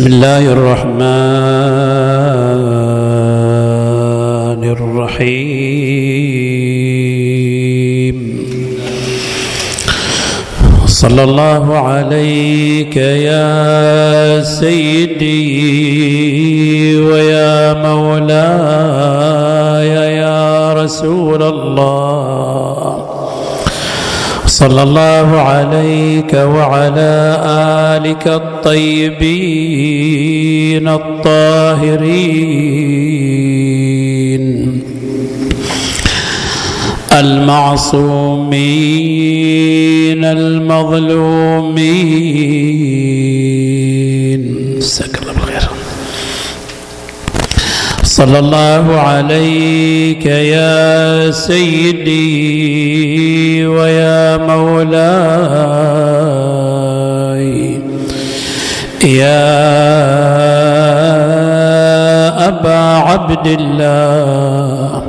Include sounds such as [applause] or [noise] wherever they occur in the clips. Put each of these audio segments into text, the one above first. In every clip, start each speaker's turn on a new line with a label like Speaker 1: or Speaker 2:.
Speaker 1: بسم الله الرحمن الرحيم. صلى الله عليك يا سيدي ويا مولاي يا رسول الله. صلى الله عليك وعلى آلك الطيبين الطاهرين. المعصومين المظلومين. صلى الله عليك يا سيدي ويا مولاي. يا أبا عبد الله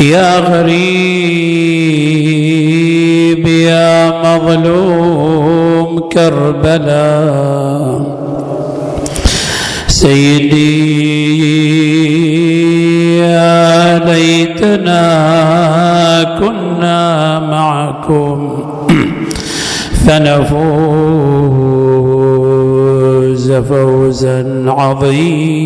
Speaker 1: يا غريب يا مظلوم كربلاء. سيدي ليتنا كنا معكم. فنفوز فوزا عظيما.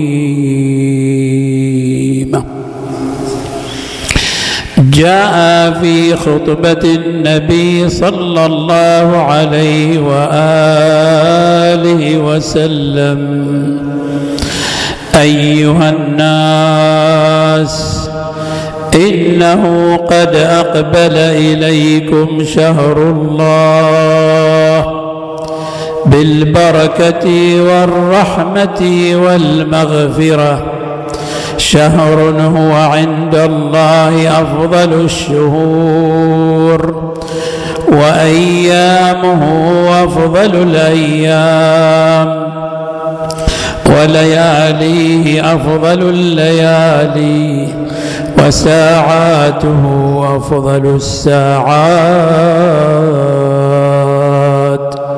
Speaker 1: جاء في خطبة النبي صلى الله عليه وآله وسلم. أيها الناس إنه قد أقبل إليكم شهر الله بالبركة والرحمة والمغفرة. شهر هو عند الله أفضل الشهور وأيامه أفضل الأيام ولياليه أفضل الليالي. وساعاته أفضل الساعات.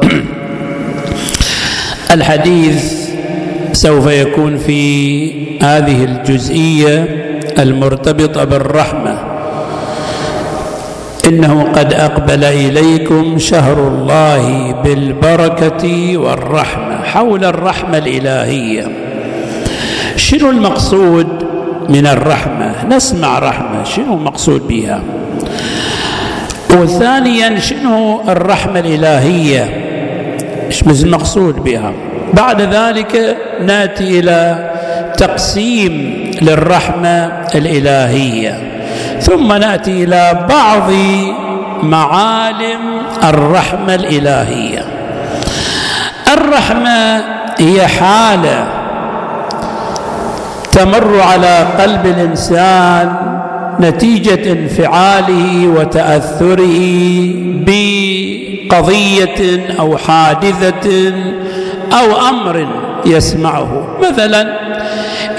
Speaker 1: [clears throat] الحديث سوف يكون في هذه الجزئية المرتبطة بالرحمة. إنه قد أقبل إليكم شهر الله بالبركة والرحمة حول الرحمة الإلهية. شنو المقصود من الرحمة. نسمع رحمة شنو المقصود بها؟ وثانيا شنو الرحمة الإلهية؟ إيش المقصود بها؟ بعد ذلك نأتي إلى تقسيم للرحمة الإلهية. ثم نأتي إلى بعض معالم الرحمة الإلهية. الرحمة هي حالة. تمر على قلب الإنسان نتيجة انفعاله وتأثره بقضية أو حادثة أو أمر يسمعه. مثلا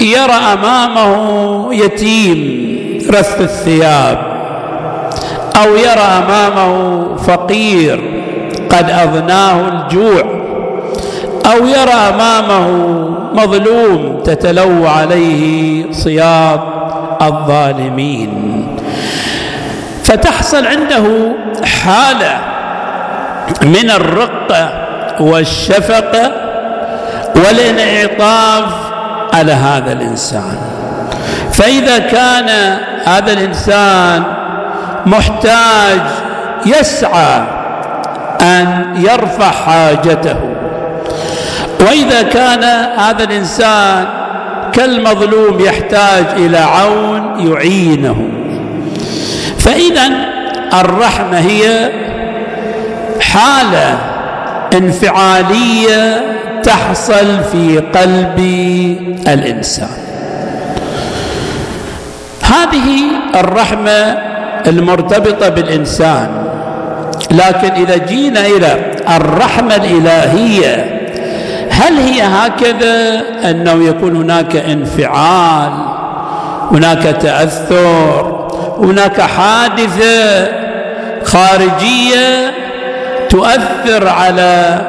Speaker 1: يرى أمامه يتيم رث الثياب أو يرى أمامه فقير قد اضناه الجوع. أو يرى أمامه مظلوم تتلو عليه صياط الظالمين. فتحصل عنده حالة من الرقه والشفقه والانعطاف على هذا الإنسان. فإذا كان هذا الإنسان محتاج يسعى أن يرفع حاجته. وإذا كان هذا الإنسان كالمظلوم يحتاج إلى عون يعينه. فإذا الرحمة هي حالة انفعالية تحصل في قلب الإنسان. هذه الرحمة المرتبطة بالإنسان لكن إذا جينا إلى الرحمة الإلهية هل هي هكذا؟ أنه يكون هناك انفعال هناك تأثر هناك حادثة خارجية تؤثر على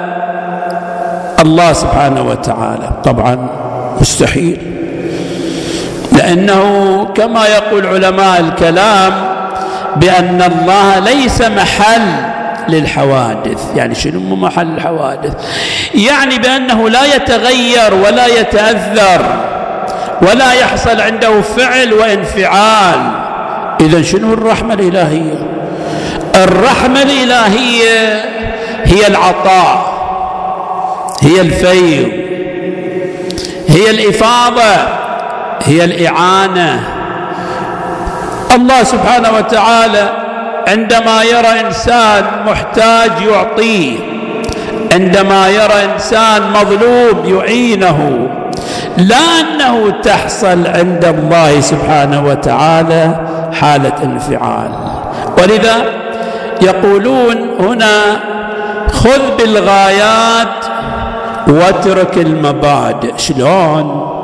Speaker 1: الله سبحانه وتعالى. طبعا مستحيل. لأنه كما يقول علماء الكلام بأن الله ليس محل للحوادث. يعني شنو محل الحوادث؟ يعني بأنه لا يتغير ولا يتأثر ولا يحصل عنده فعل وانفعال. إذا شنو الرحمة الإلهية؟ الرحمة الإلهية هي العطاء هي الفيض هي الإفاضة هي الإعانة. الله سبحانه وتعالى عندما يرى إنسان محتاج يعطيه عندما يرى إنسان مظلوم يعينه لا أنه تحصل عند الله سبحانه وتعالى حالة انفعال. ولذا يقولون هنا خذ بالغايات واترك المبادئ. شلون؟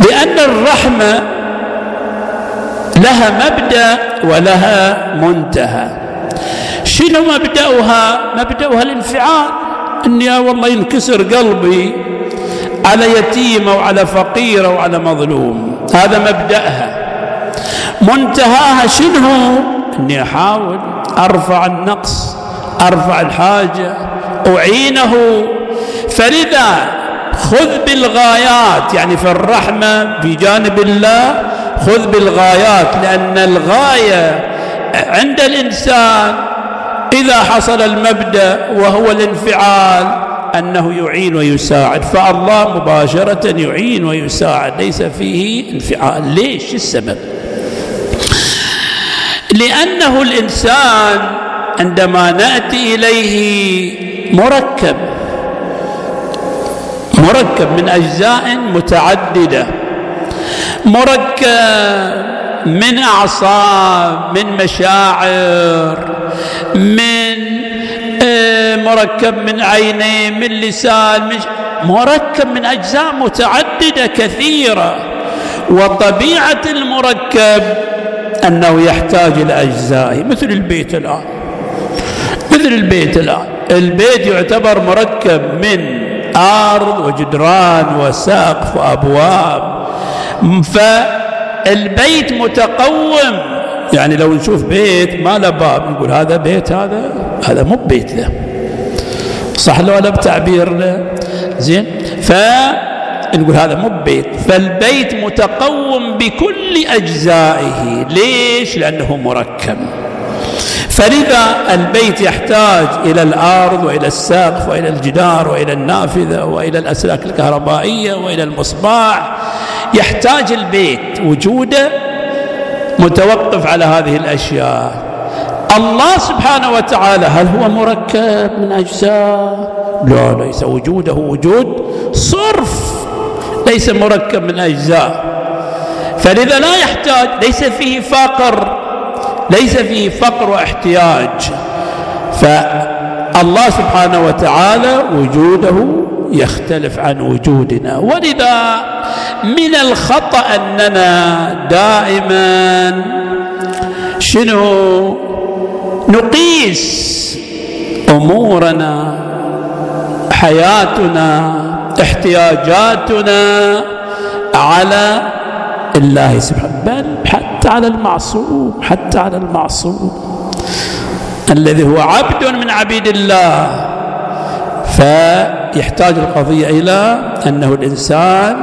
Speaker 1: لأن الرحمة لها مبدأ ولها منتهى. شنو مبدأها؟ مبدأها الانفعال. إني والله ينكسر قلبي على يتيم أو على فقير أو على مظلوم. هذا مبدأها. منتهاها شنو؟ إني أحاول أرفع النقص أرفع الحاجة أعينه. فلذا خذ بالغايات يعني في الرحمة في جانب الله خذ بالغايات لأن الغاية عند الإنسان إذا حصل المبدأ وهو الانفعال أنه يعين ويساعد. فالله مباشرة يعين ويساعد ليس فيه انفعال. ليش؟ السبب. لأنه الإنسان عندما نأتي إليه مركب مركب من أجزاء متعددة. مركب من أعصاب من مشاعر من آه، مركب من عينين من لسان من مركب من أجزاء متعددة كثيرة. وطبيعه المركب أنه يحتاج إلى اجزائه مثل البيت الآن. مثل البيت الآن. البيت يعتبر مركب من أرض وجدران وسقف وأبواب. فالبيت متقوم. يعني لو نشوف بيت ما له باب نقول هذا بيت هذا هذا مو بيت له. صح لو ولا بتعبير له؟ زين؟ فنقول هذا مو بيت فالبيت متقوم بكل أجزائه. ليش؟ لأنه مركب. فلذا البيت يحتاج إلى الأرض وإلى السقف وإلى الجدار وإلى النافذة وإلى الأسلاك الكهربائية وإلى المصباح. يحتاج البيت وجوده متوقف على هذه الأشياء. الله سبحانه وتعالى هل هو مركب من أجزاء؟ لا ليس وجوده وجود صرف ليس مركب من أجزاء. فلذا لا يحتاج ليس فيه فقر ليس فيه فقر واحتياج. فالله سبحانه وتعالى وجوده يختلف عن وجودنا. ولذا من الخطأ أننا دائما شنو؟ نقيس أمورنا حياتنا احتياجاتنا على الله سبحانه بل حتى على المعصوم حتى على المعصوم. الذي هو عبد من عبيد الله فيحتاج القضية إلى أنه الإنسان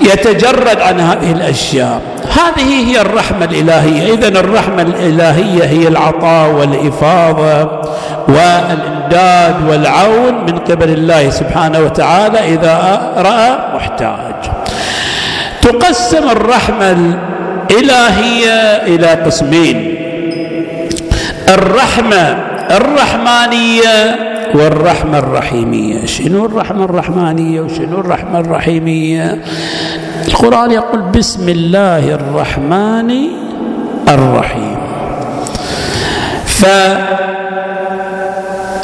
Speaker 1: يتجرد عن هذه الأشياء. هذه هي الرحمة الإلهية. إذا الرحمة الإلهية هي العطاء والإفاضة والإمداد والعون من قبل الله سبحانه وتعالى إذا رأى محتاج. تقسم الرحمة الإلهية إلى قسمين. الرحمة الرحمانية والرحمة الرحيمية. شنو الرحمة الرحمانية وشنو الرحمة الرحيمية؟ القرآن يقول بسم الله الرحمن الرحيم.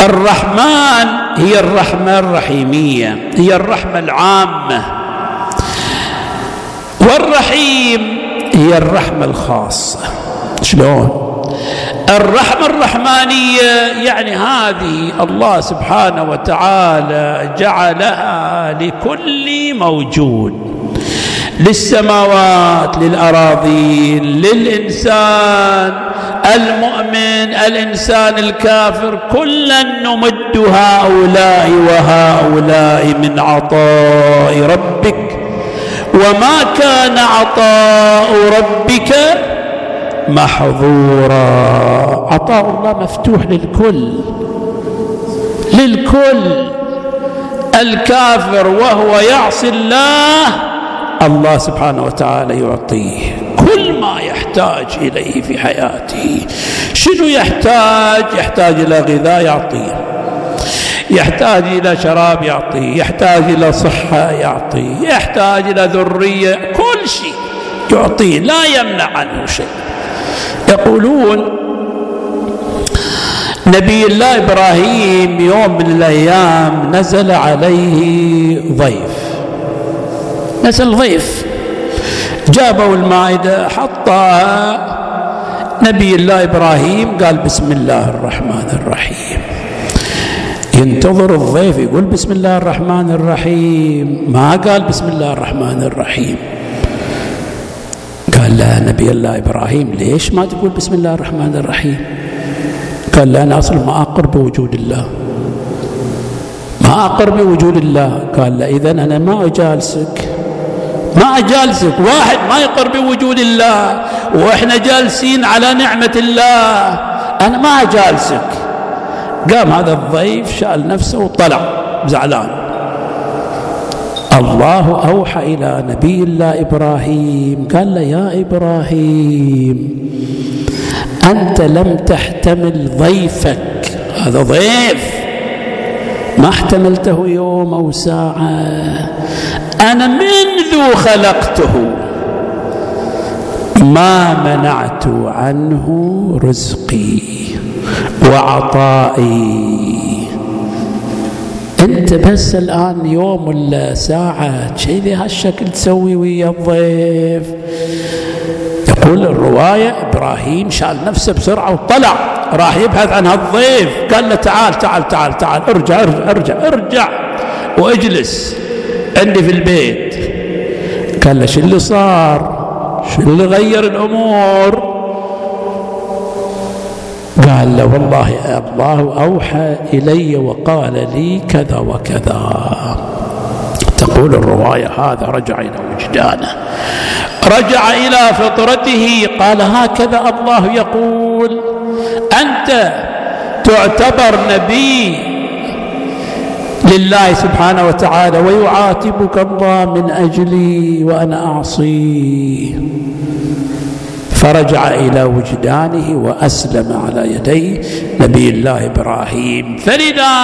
Speaker 1: فالرحمن هي الرحمة الرحيمية هي الرحمة العامة. والرحيم هي الرحمة الخاصة. شلون؟ الرحمة الرحمانية يعني هذه الله سبحانه وتعالى جعلها لكل موجود للسماوات للأراضين للإنسان المؤمن الإنسان الكافر كلا نمد هؤلاء وهؤلاء من عطاء ربك. وما كان عطاء ربك محظورا. عطاء الله مفتوح للكل. للكل. الكافر وهو يعصي الله الله سبحانه وتعالى يعطيه كل ما يحتاج إليه في حياته. شنو يحتاج؟ يحتاج إلى غذاء يعطيه. يحتاج إلى شراب يعطيه. يحتاج إلى صحة يعطيه. يحتاج إلى ذرية. كل شيء يعطيه. لا يمنع عنه شيء. يقولون نبي الله إبراهيم يوم من الأيام نزل عليه ضيف. نزل ضيف. جابوا المائدة حطها. نبي الله إبراهيم قال بسم الله الرحمن الرحيم. ينتظر الضيف يقول بسم الله الرحمن الرحيم. ما قال بسم الله الرحمن الرحيم. قال لا نبي الله إبراهيم ليش ما تقول بسم الله الرحمن الرحيم؟ قال لا أنا أصلا ما أقر بوجود الله. ما أقر بوجود الله. قال لا إذا أنا ما أجالسك. ما أجالسك. واحد ما يقر بوجود الله. وإحنا جالسين على نعمة الله. أنا ما أجالسك. قام هذا الضيف شال نفسه وطلع. زعلان. الله أوحى إلى نبي الله إبراهيم. قال له يا إبراهيم أنت لم تحتمل ضيفك. هذا ضيف. ما احتملته يوم أو ساعة. أنا منذ خلقته. ما منعت عنه رزقي وعطائي. انت بس الآن يوم ولا ساعه كذي هالشكل تسوي ويا الضيف. يقول الرواية إبراهيم شال نفسه بسرعة وطلع. راح يبحث عن هالضيف. قال له تعال تعال تعال تعال ارجع ارجع ارجع ارجع واجلس عندي في البيت. قال له شو اللي صار؟ شو اللي غير الأمور؟ قال له والله الله أوحى إلي وقال لي كذا وكذا. تقول الرواية هذا رجع إلى وجدانه. رجع إلى فطرته قال هكذا الله يقول. أنت تعتبر نبي لله سبحانه وتعالى ويعاتبك الله من أجلي وأنا أعصيه. فرجع إلى وجدانه وأسلم على يدي نبي الله إبراهيم. فلذا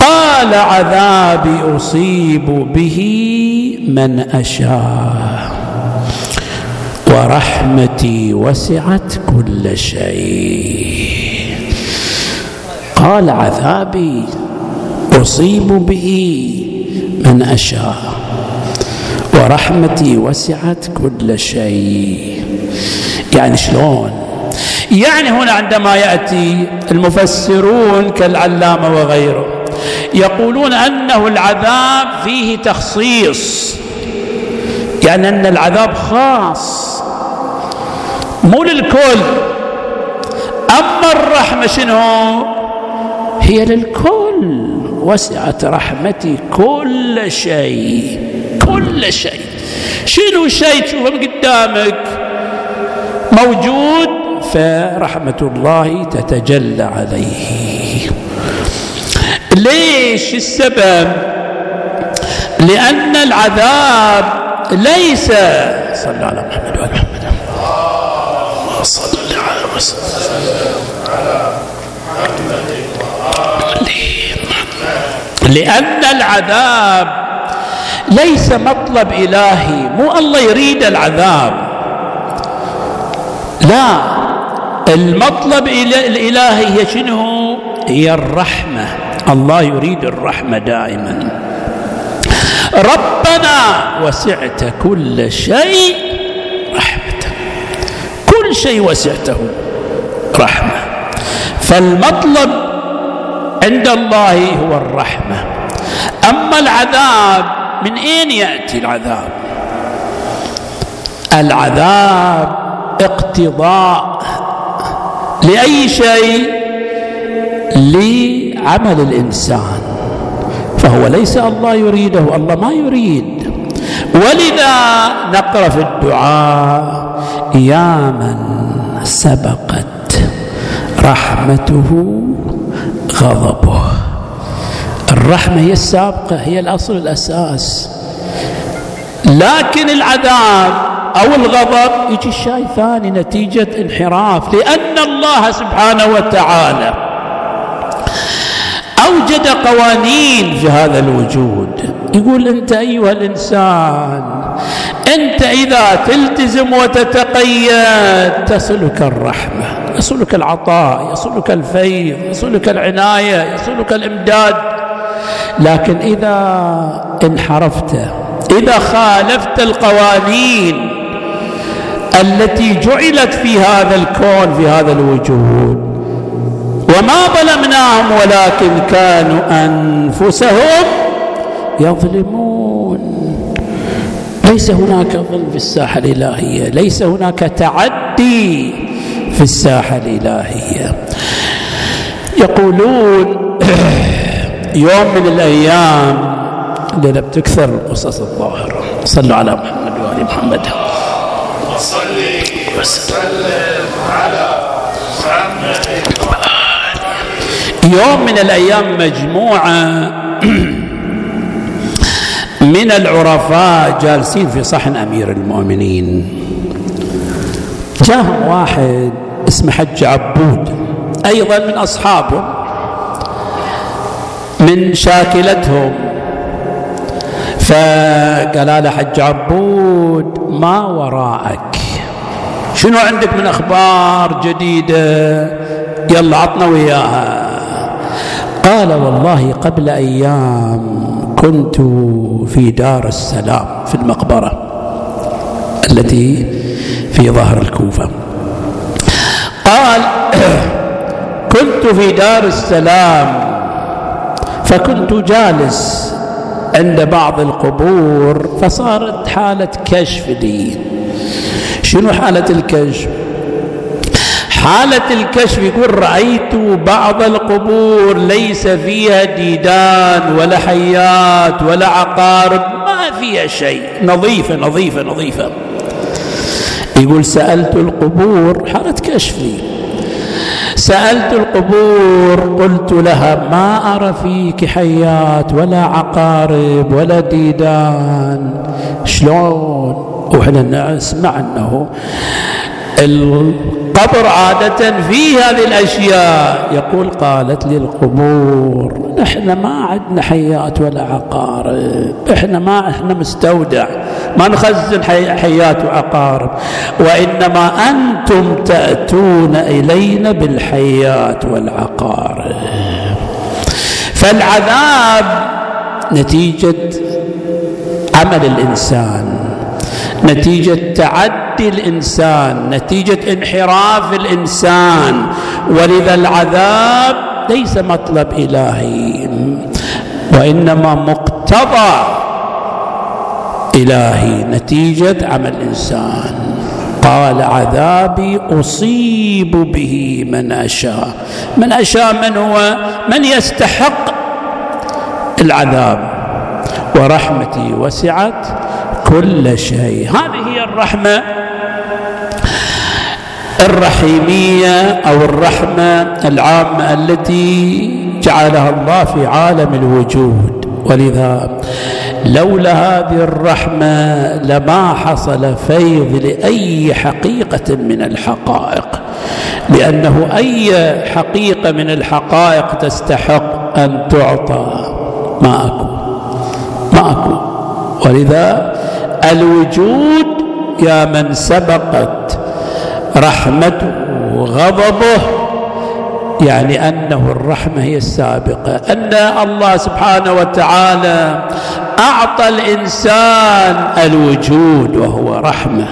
Speaker 1: قال عذابي أصيب به من أشاء ورحمتي وسعت كل شيء. قال عذابي أصيب به من أشاء. ورحمتي وسعت كل شيء. يعني شلون؟ يعني هنا عندما يأتي المفسرون كالعلامة وغيره يقولون أنه العذاب فيه تخصيص. يعني أن العذاب خاص. مو للكل. أما الرحمة شنو؟ هي للكل. وسعت رحمتي كل شيء. كل شيء. شنو شيء تشوفه قدامك؟ موجود فرحمة الله تتجلى عليه. ليش السبب؟ لأن العذاب ليس صلى على محمد وعلى محمد. صل على وسلم لأن العذاب ليس مطلب إلهي مو الله يريد العذاب. لا المطلب الإلهي هي شنو؟ هي الرحمة. الله يريد الرحمة دائما. ربنا وسعت كل شيء رحمة. كل شيء وسعته رحمة. فالمطلب عند الله هو الرحمة. أما العذاب من أين يأتي العذاب؟ العذاب اقتضاء لأي شيء؟ لعمل الإنسان. فهو ليس الله يريده الله ما يريد. ولذا نقرأ في الدعاء يا من سبقت رحمته غضبه. الرحمة هي السابقة هي الأصل الأساس. لكن العذاب أو الغضب يجي الشيء ثاني نتيجة انحراف لأن الله سبحانه وتعالى أوجد قوانين في هذا الوجود. يقول أنت أيها الإنسان أنت إذا تلتزم وتتقيد تصلك الرحمة يصلك العطاء يصلك الفيض يصلك العناية يصلك الإمداد. لكن إذا انحرفت إذا خالفت القوانين التي جعلت في هذا الكون في هذا الوجود وما ظلمناهم ولكن كانوا أنفسهم يظلمون. ليس هناك ظلم في الساحة الإلهية ليس هناك تعدي في الساحة الإلهية. يقولون [clears throat] يوم من الأيام اللي بتكثر القصص الظاهرة. صلوا على محمد وآل محمد. وصلي وسلم على محمد يوم من الأيام مجموعة [clears throat] من العرفاء جالسين في صحن أمير المؤمنين. جاهم واحد اسمه حج عبود أيضا من أصحابهم من شاكلتهم فقال له حج عبود ما وراءك. شنو عندك من أخبار جديدة؟ يلا عطنا وياها. قال والله قبل أيام كنت في دار السلام في المقبرة التي في ظهر الكوفة. قال كنت في دار السلام فكنت جالس عند بعض القبور فصارت حالة كشف لي. شنو حالة الكشف؟ حالة الكشف يقول رأيت بعض القبور ليس فيها ديدان ولا حيات ولا عقارب ما فيها شيء. نظيفة نظيفة نظيفة. يقول سألت القبور حالة كشفي. سألت القبور قلت لها ما أرى فيك حيات ولا عقارب ولا ديدان. شلون؟ وإحنا نسمع أنه القبر عادة فيه هذه الأشياء. يقول قالت لي القبور نحن ما عندنا حيات ولا عقارب. إحنا ما إحنا مستودع. ما نخزن حيات وعقارب. وإنما أنتم تأتون إلينا بالحيات والعقارب. فالعذاب نتيجة عمل الإنسان. نتيجة تعدي الإنسان نتيجة انحراف الإنسان. ولذا العذاب ليس مطلب إلهي. وإنما مقتضى إلهي نتيجة عمل الإنسان. قال عذابي أصيب به من أشاء. من أشاء من هو؟ من يستحق العذاب. ورحمتي وسعت كل شيء. هذه هي الرحمة الرحيمية أو الرحمة العامة التي جعلها الله في عالم الوجود. ولذا لولا هذه الرحمة لما حصل فيض لأي حقيقة من الحقائق. لأنه أي حقيقة من الحقائق تستحق أن تعطى. ما أكو ما أكو ولذا الوجود يا من سبقت رحمته وغضبه يعني أنه الرحمة هي السابقة. أن الله سبحانه وتعالى أعطى الإنسان الوجود وهو رحمة.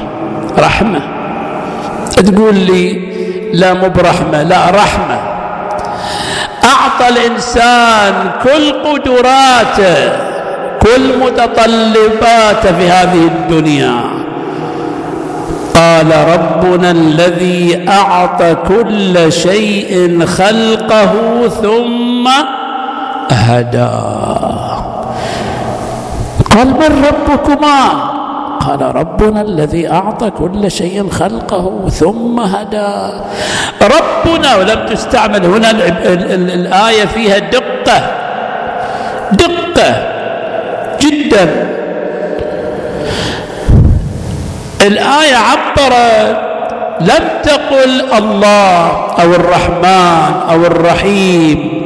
Speaker 1: رحمة. تقول لي لا مو برحمة لا رحمة. أعطى الإنسان كل قدراته كل متطلباته في هذه الدنيا. قال ربنا الذي أعطى كل شيء خلقه ثم هدى. قال من ربكما؟ قال ربنا الذي أعطى كل شيء خلقه ثم هدى. ربنا ولم تستعمل هنا الآية فيها دقة. دقة. جدا. الآية عبرت لم تقل الله أو الرحمن أو الرحيم.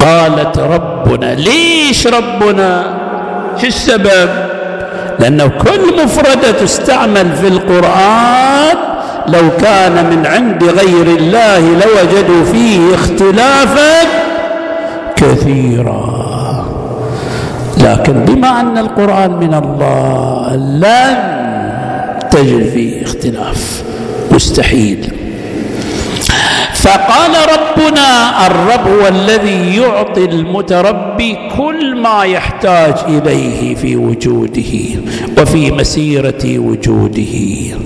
Speaker 1: قالت ربنا ليش ربنا؟ شو السبب؟ لأنه كل مفردة تستعمل في القرآن لو كان من عند غير الله لوجدوا فيه اختلافا كثيرا. لكن بما أن القرآن من الله لن تجد فيه اختلاف. مستحيل. فقال ربنا الرب هو الذي يعطي المتربي كل ما يحتاج إليه في وجوده وفي مسيرة وجوده.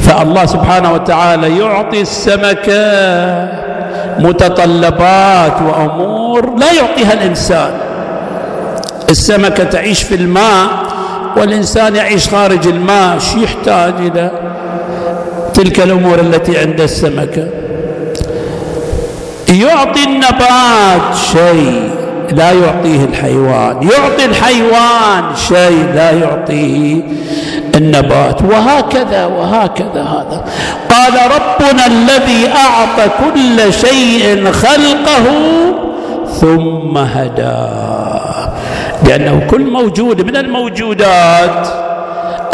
Speaker 1: فالله سبحانه وتعالى يعطي السمكه متطلبات وأمور لا يعطيها الإنسان. السمكة تعيش في الماء والإنسان يعيش خارج الماء شو يحتاج إلى؟ تلك الأمور التي عند السمكة. يعطي النبات شيء لا يعطيه الحيوان. يعطي الحيوان شيء لا يعطيه النبات. وهكذا وهكذا هذا. قال ربنا الذي أعطى كل شيء خلقه ثم هدى لأنه كل موجود من الموجودات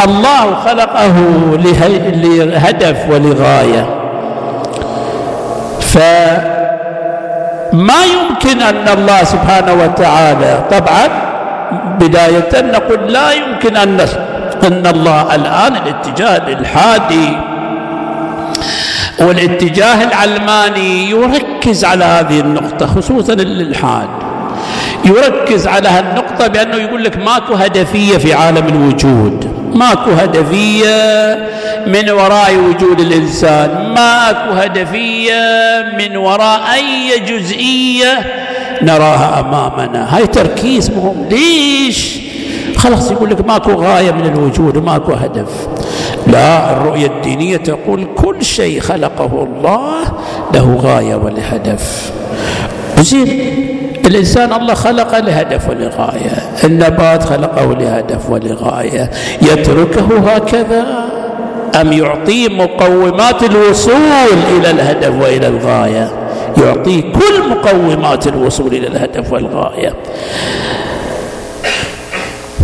Speaker 1: الله خلقه لهدف ولغاية. فما يمكن أن الله سبحانه وتعالى طبعا بداية نقول لا يمكن أن أن الله الآن الاتجاه الالحادي والاتجاه العلماني يركز على هذه النقطة خصوصا الإلحاد يركز على بأنه يقول لك ماكو هدفية في عالم الوجود. ماكو هدفية من وراء وجود الإنسان. ماكو هدفية من وراء أي جزئية نراها أمامنا. هاي تركيز مهم. ليش؟ خلاص يقول لك ماكو غاية من الوجود ماكو هدف. لا الرؤية الدينية تقول كل شيء خلقه الله له غاية ولهدف. زين الإنسان الله خلقه لهدف ولغاية النبات خلقه لهدف ولغاية. يتركه هكذا أم يعطيه مقومات الوصول إلى الهدف وإلى الغاية؟ يعطيه كل مقومات الوصول إلى الهدف والغاية.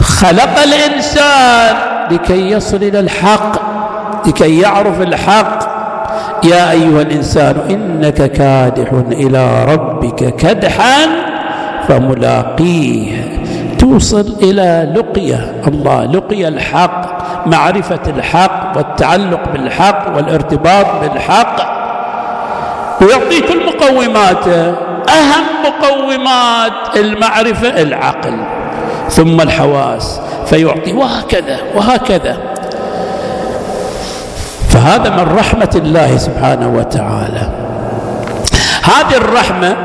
Speaker 1: خلق الإنسان لكي يصل إلى الحق لكي يعرف الحق. يا أيها الإنسان إنك كادح إلى ربك كدحا. فملاقيه. توصل إلى لقية. الله لقية الحق معرفة الحق والتعلق بالحق والارتباط بالحق. ويعطيك المقومات أهم مقومات المعرفة العقل ثم الحواس فيعطي وهكذا وهكذا. فهذا من رحمة الله سبحانه وتعالى. هذه الرحمة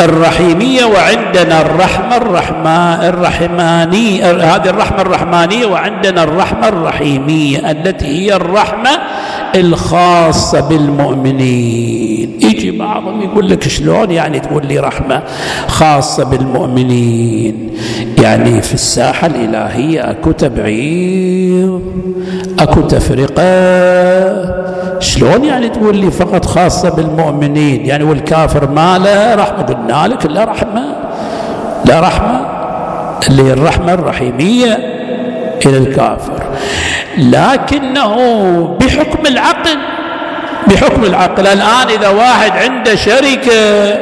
Speaker 1: الرحيمية وعندنا الرحمة الرحمة الرحمانية هذه الرحمة الرحمانية وعندنا الرحمة الرحيمية التي هي الرحمة الخاصة بالمؤمنين. يجي بعضهم يقول لك شلون يعني تقول لي رحمة خاصة بالمؤمنين؟ يعني في الساحة الإلهية أكو تبعيض أكو تفرقة شلون يعني تقول لي فقط خاصة بالمؤمنين؟ يعني والكافر ما له رحمة قلنا لك لا رحمة لا رحمة اللي هي الرحمة الرحيمية إلى الكافر. لكنه بحكم العقل بحكم العقل. الآن إذا واحد عنده شركة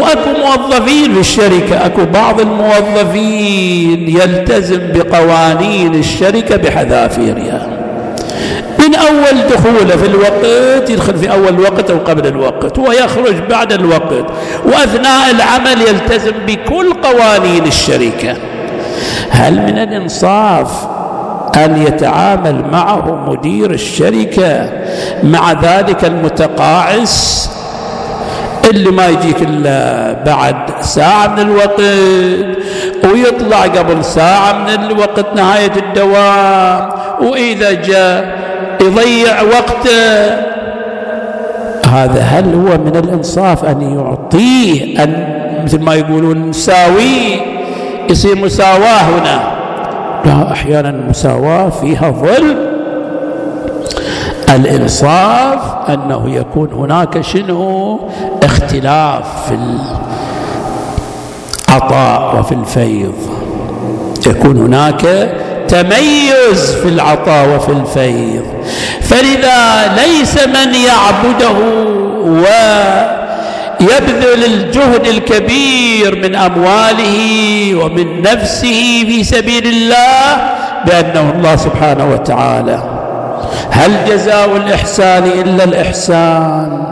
Speaker 1: وأكو موظفين في الشركة أكو بعض الموظفين يلتزم بقوانين الشركة بحذافيرها. أول دخوله في الوقت يدخل في أول الوقت أو قبل الوقت ويخرج بعد الوقت. وأثناء العمل يلتزم بكل قوانين الشركة. هل من الإنصاف أن يتعامل معه مدير الشركة مع ذلك المتقاعس؟ اللي ما يجيك إلا بعد ساعة من الوقت ويطلع قبل ساعة من الوقت نهاية الدوام. وإذا جاء يضيع وقته. هذا هل هو من الإنصاف أن يعطيه أن مثل ما يقولون نساويه يصير مساواة هنا. لا أحيانا المساواة فيها ظلم. الإنصاف أنه يكون هناك شنو؟ اختلاف في العطاء وفي الفيض. يكون هناك تميز في العطاء وفي الفيض. فلذا ليس من يعبده ويبذل الجهد الكبير من أمواله ومن نفسه في سبيل الله بأنه الله سبحانه وتعالى. هل جزاء الإحسان إلا الإحسان؟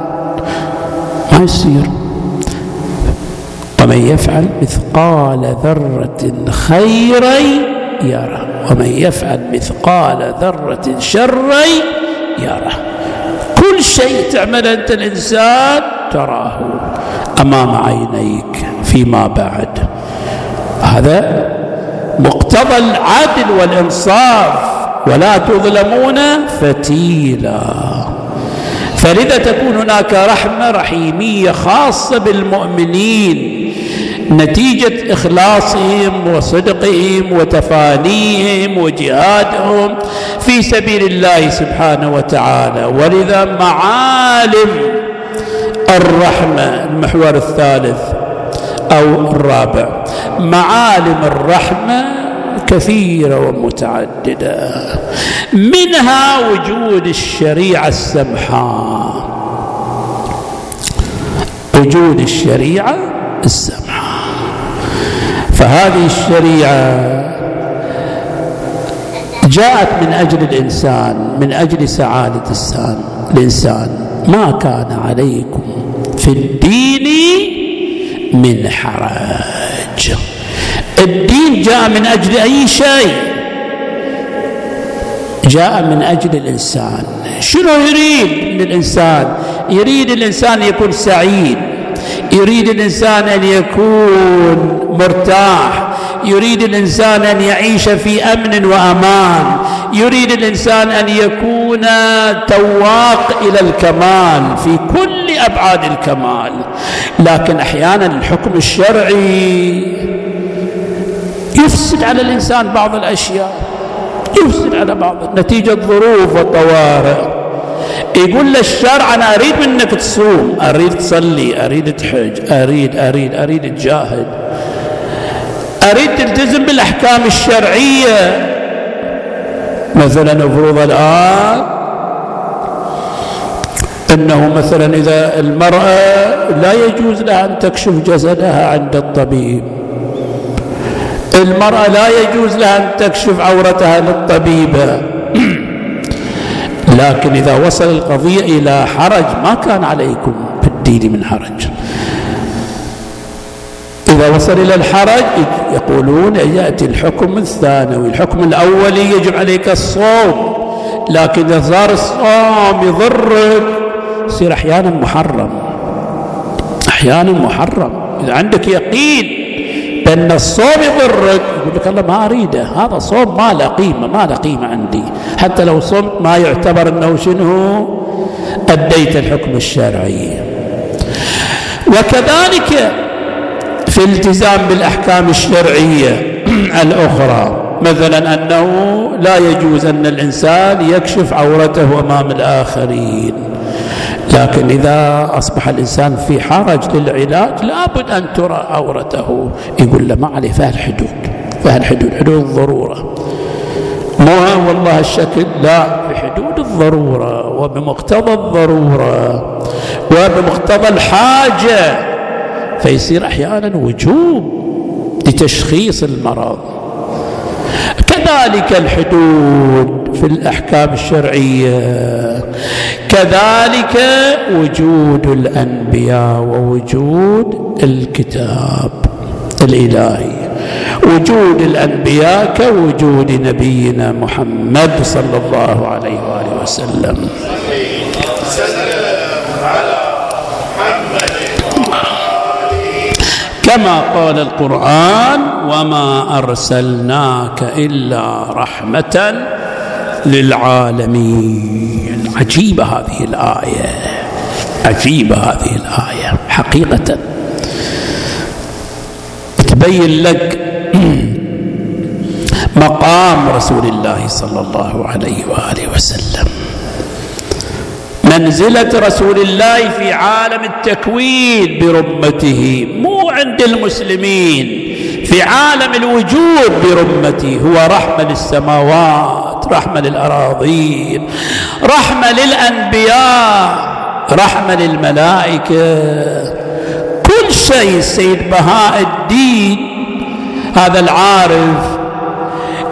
Speaker 1: ما يصير. ومن يفعل مثقال ذرة خيرا يرى ومن يفعل مثقال ذرة شرا يره. كل شيء تعمل أنت الإنسان تراه أمام عينيك فيما بعد. هذا مقتضى العدل والإنصاف ولا تظلمون فتيلا. فلذا تكون هناك رحمة رحيمية خاصة بالمؤمنين. نتيجة إخلاصهم وصدقهم وتفانيهم وجهادهم في سبيل الله سبحانه وتعالى. ولذا معالم الرحمة المحور الثالث أو الرابع معالم الرحمة كثيرة ومتعددة. منها وجود الشريعة السمحاء وجود الشريعة السمحاء فهذه الشريعة جاءت من أجل الإنسان من أجل سعادة الانسان الإنسان. ما كان عليكم في الدين من حرج الدين جاء من أجل أي شيء؟ جاء من أجل الإنسان. شنو يريد من الإنسان؟ يريد الإنسان يكون سعيد. يريد الإنسان أن يكون مرتاح يريد الإنسان أن يعيش في أمن وأمان يريد الإنسان أن يكون تواق إلى الكمال في كل أبعاد الكمال. لكن أحيانا الحكم الشرعي يفسد على الإنسان بعض الأشياء يفسد على بعض نتيجه ظروف وطوارئ يقول له الشرع أنا أريد منك تصوم. أريد تصلي أريد تحج أريد أريد أريد تجاهد. أريد تلتزم بالأحكام الشرعية. مثلا افرض الآن أنه مثلا إذا المرأة لا يجوز لها أن تكشف جسدها عند الطبيب. المرأة لا يجوز لها أن تكشف عورتها للطبيبة. لكن إذا وصل القضية إلى حرج ما كان عليكم في الدين من حرج. إذا وصل إلى الحرج يقولون يأتي الحكم الثانوي الحكم الأولي يجب عليك الصوم لكن إذا صار الصوم يضرك يصير أحيانا محرم. أحيانا محرم. إذا عندك يقين بأن الصوم يضرك يقول لك الله ما أريده. هذا صوم ما له قيمة ما له قيمة عندي. حتى لو صمت ما يعتبر أنه شنو؟ أديت الحكم الشرعي. وكذلك في التزام بالأحكام الشرعية [clears throat] الأخرى مثلا أنه لا يجوز أن الإنسان يكشف عورته أمام الآخرين. لكن إذا أصبح الإنسان في حرج للعلاج لابد أن ترى عورته. يقول له ما عليه فهالحدود فهالحدود حدود الضرورة. مو والله الشكل لا في حدود الضرورة وبمقتضى الضرورة وبمقتضى الحاجة. فيصير أحيانا وجوب لتشخيص المرض. كذلك الحدود. في الأحكام الشرعية. كذلك وجود الأنبياء ووجود الكتاب الإلهي. وجود الأنبياء كوجود نبينا محمد صلى الله عليه وآله وسلم. كما قال القرآن وما أرسلناك إلا رحمة للعالمين. عجيبة هذه الآية. عجيبة هذه الآية. حقيقة. تبين لك [clears throat] مقام رسول الله صلى الله عليه وآله وسلم. منزلة رسول الله في عالم التكوين برمته مو عند المسلمين في عالم الوجود برمته هو رحمة للسماوات. رحمة للأراضين رحمة للأنبياء رحمة للملائكة. كل شيء السيد بهاء الدين هذا العارف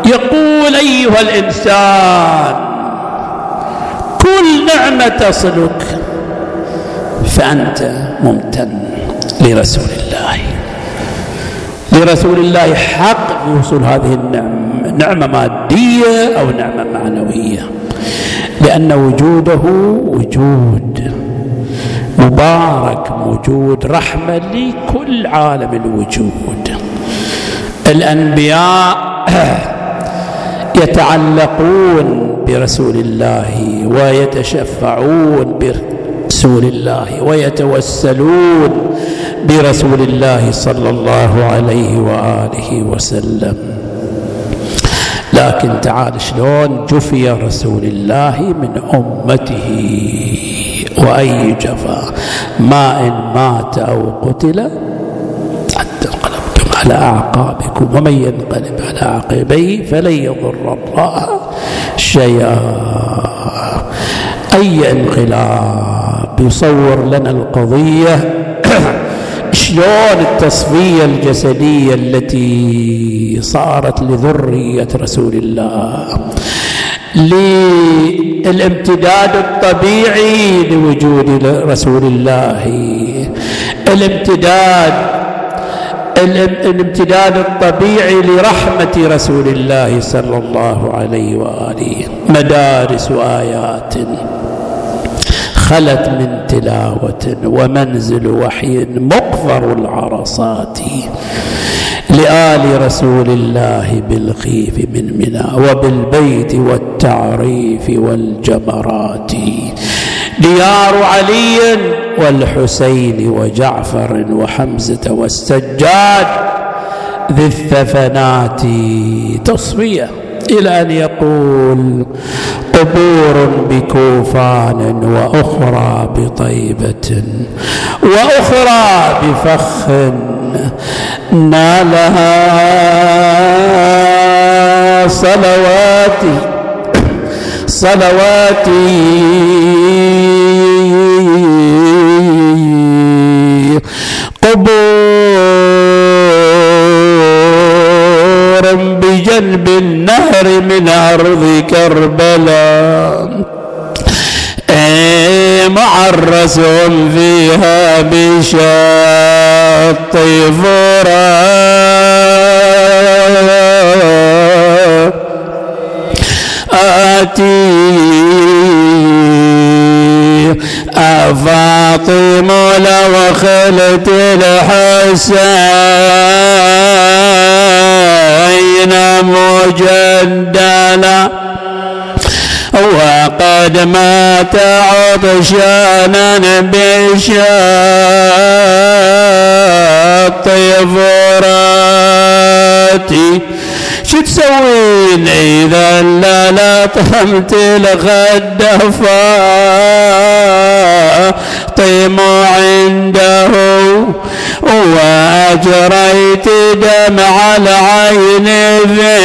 Speaker 1: يقول أيها الإنسان كل نعمة تصلك فأنت ممتن لرسول الله. لرسول الله حق في وصول هذه النعمه نعمة مادية أو نعمة معنوية. لأن وجوده وجود. مبارك موجود رحمة لكل عالم الوجود. الأنبياء [clears throat] يتعلقون برسول الله ويتشفعون برسول الله ويتوسلون برسول الله صلى الله عليه وآله وسلم. لكن تعال شلون جفي رسول الله من أمته؟ وأي جفا؟ ما إن مات أو قتل حتى انقلبتم على أعقابكم. ومن ينقلب على عقبيه فلن يضر الله شيئا. أي انقلاب؟ يصور لنا القضية. [coughs] شلون التصفية الجسدية التي صارت لذرية رسول الله؟ للامتداد الطبيعي لوجود رسول الله. الامتداد الامتداد الطبيعي لرحمة رسول الله صلى الله عليه وآله. مدارس آيات خلت من تلاوة ومنزل وحي مقفر العرصات لآل رسول الله بالخيف من منى وبالبيت والتعريف والجمرات. ديار علي والحسين وجعفر وحمزة والسجاد ذي الثفنات تصفية إلى أن يقول قبور بكوفان وأخرى بطيبة وأخرى بفخ نالها صلواتي صلواتي بجنب النهر من أرض كربلاء. معرس فيها بشاط فرات. آتي أفاطم لو خلت الحسين مجدلا. وقد مات عطشانا بشاط فراتي شو تسوين إذا لا لطمت الغد فاطم عنده وأجريت دمع العين في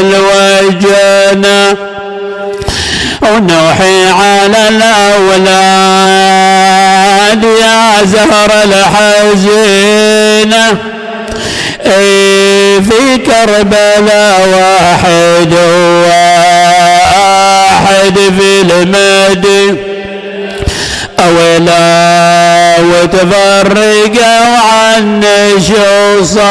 Speaker 1: الوجنة ونوحي على الأولاد يا زهر الحزينة في كربلاء واحد وآحد في المدينة أولا وتفرقوا عن شو صار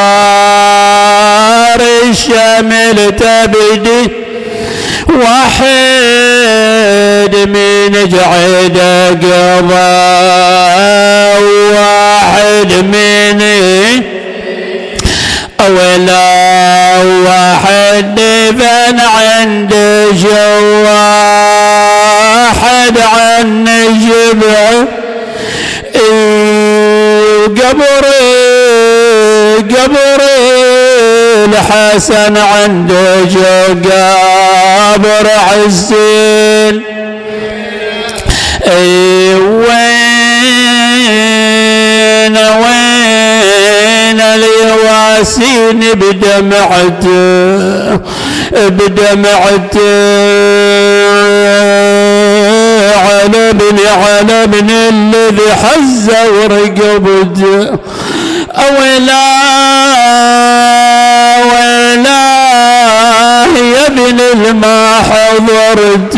Speaker 1: الشمل تبدي واحد من جعد قضى واحد من ولا وأحد فن عند واحد عن جبع. قبر قبر الحسن عنده قبر عزين بدمعته بدمعته على ابن على ابن الذي حز ورقبته أولا ولا يا ابن الما حضرت.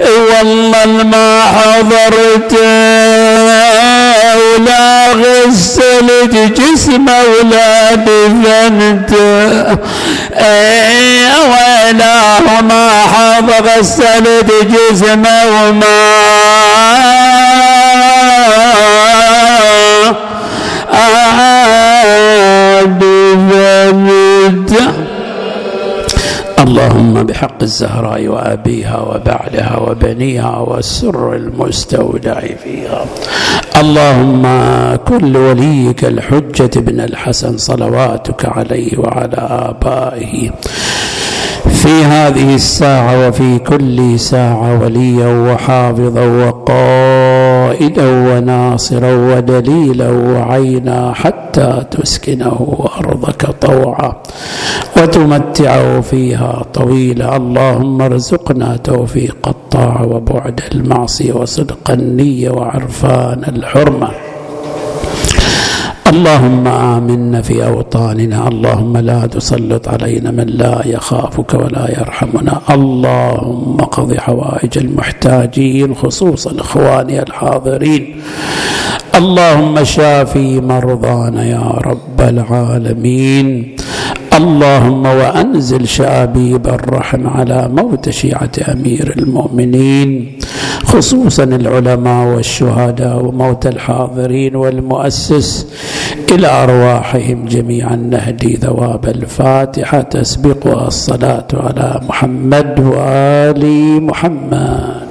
Speaker 1: والله ما حضرت. ولا غسلت جسمه ولا دفنت ولا ما حضر غسلت جسمه وما اللهم بحق الزهراء وأبيها وبعلها وبنيها والسر المستودع فيها. اللهم كل وليك الحجة بن الحسن صلواتك عليه وعلى آبائه. في هذه الساعة وفي كل ساعة وليا وحافظا وقائدا وناصرا ودليلا وعينا حتى تسكنه أرضك طوعا وتمتعه فيها طويلا. اللهم ارزقنا توفيق الطاعة وبعد المعصية وصدق النية وعرفان الحرمة. اللهم آمنا في أوطاننا اللهم لا تسلط علينا من لا يخافك ولا يرحمنا اللهم قض حوائج المحتاجين خصوصا إخواني الحاضرين. اللهم شافي مرضانا يا رب العالمين. اللهم وأنزل شابيب الرحم على موت شيعة أمير المؤمنين خصوصا العلماء والشهداء وموت الحاضرين والمؤسس إلى أرواحهم جميعا نهدي ثواب الفاتحة تسبقها الصلاة على محمد وآل محمد.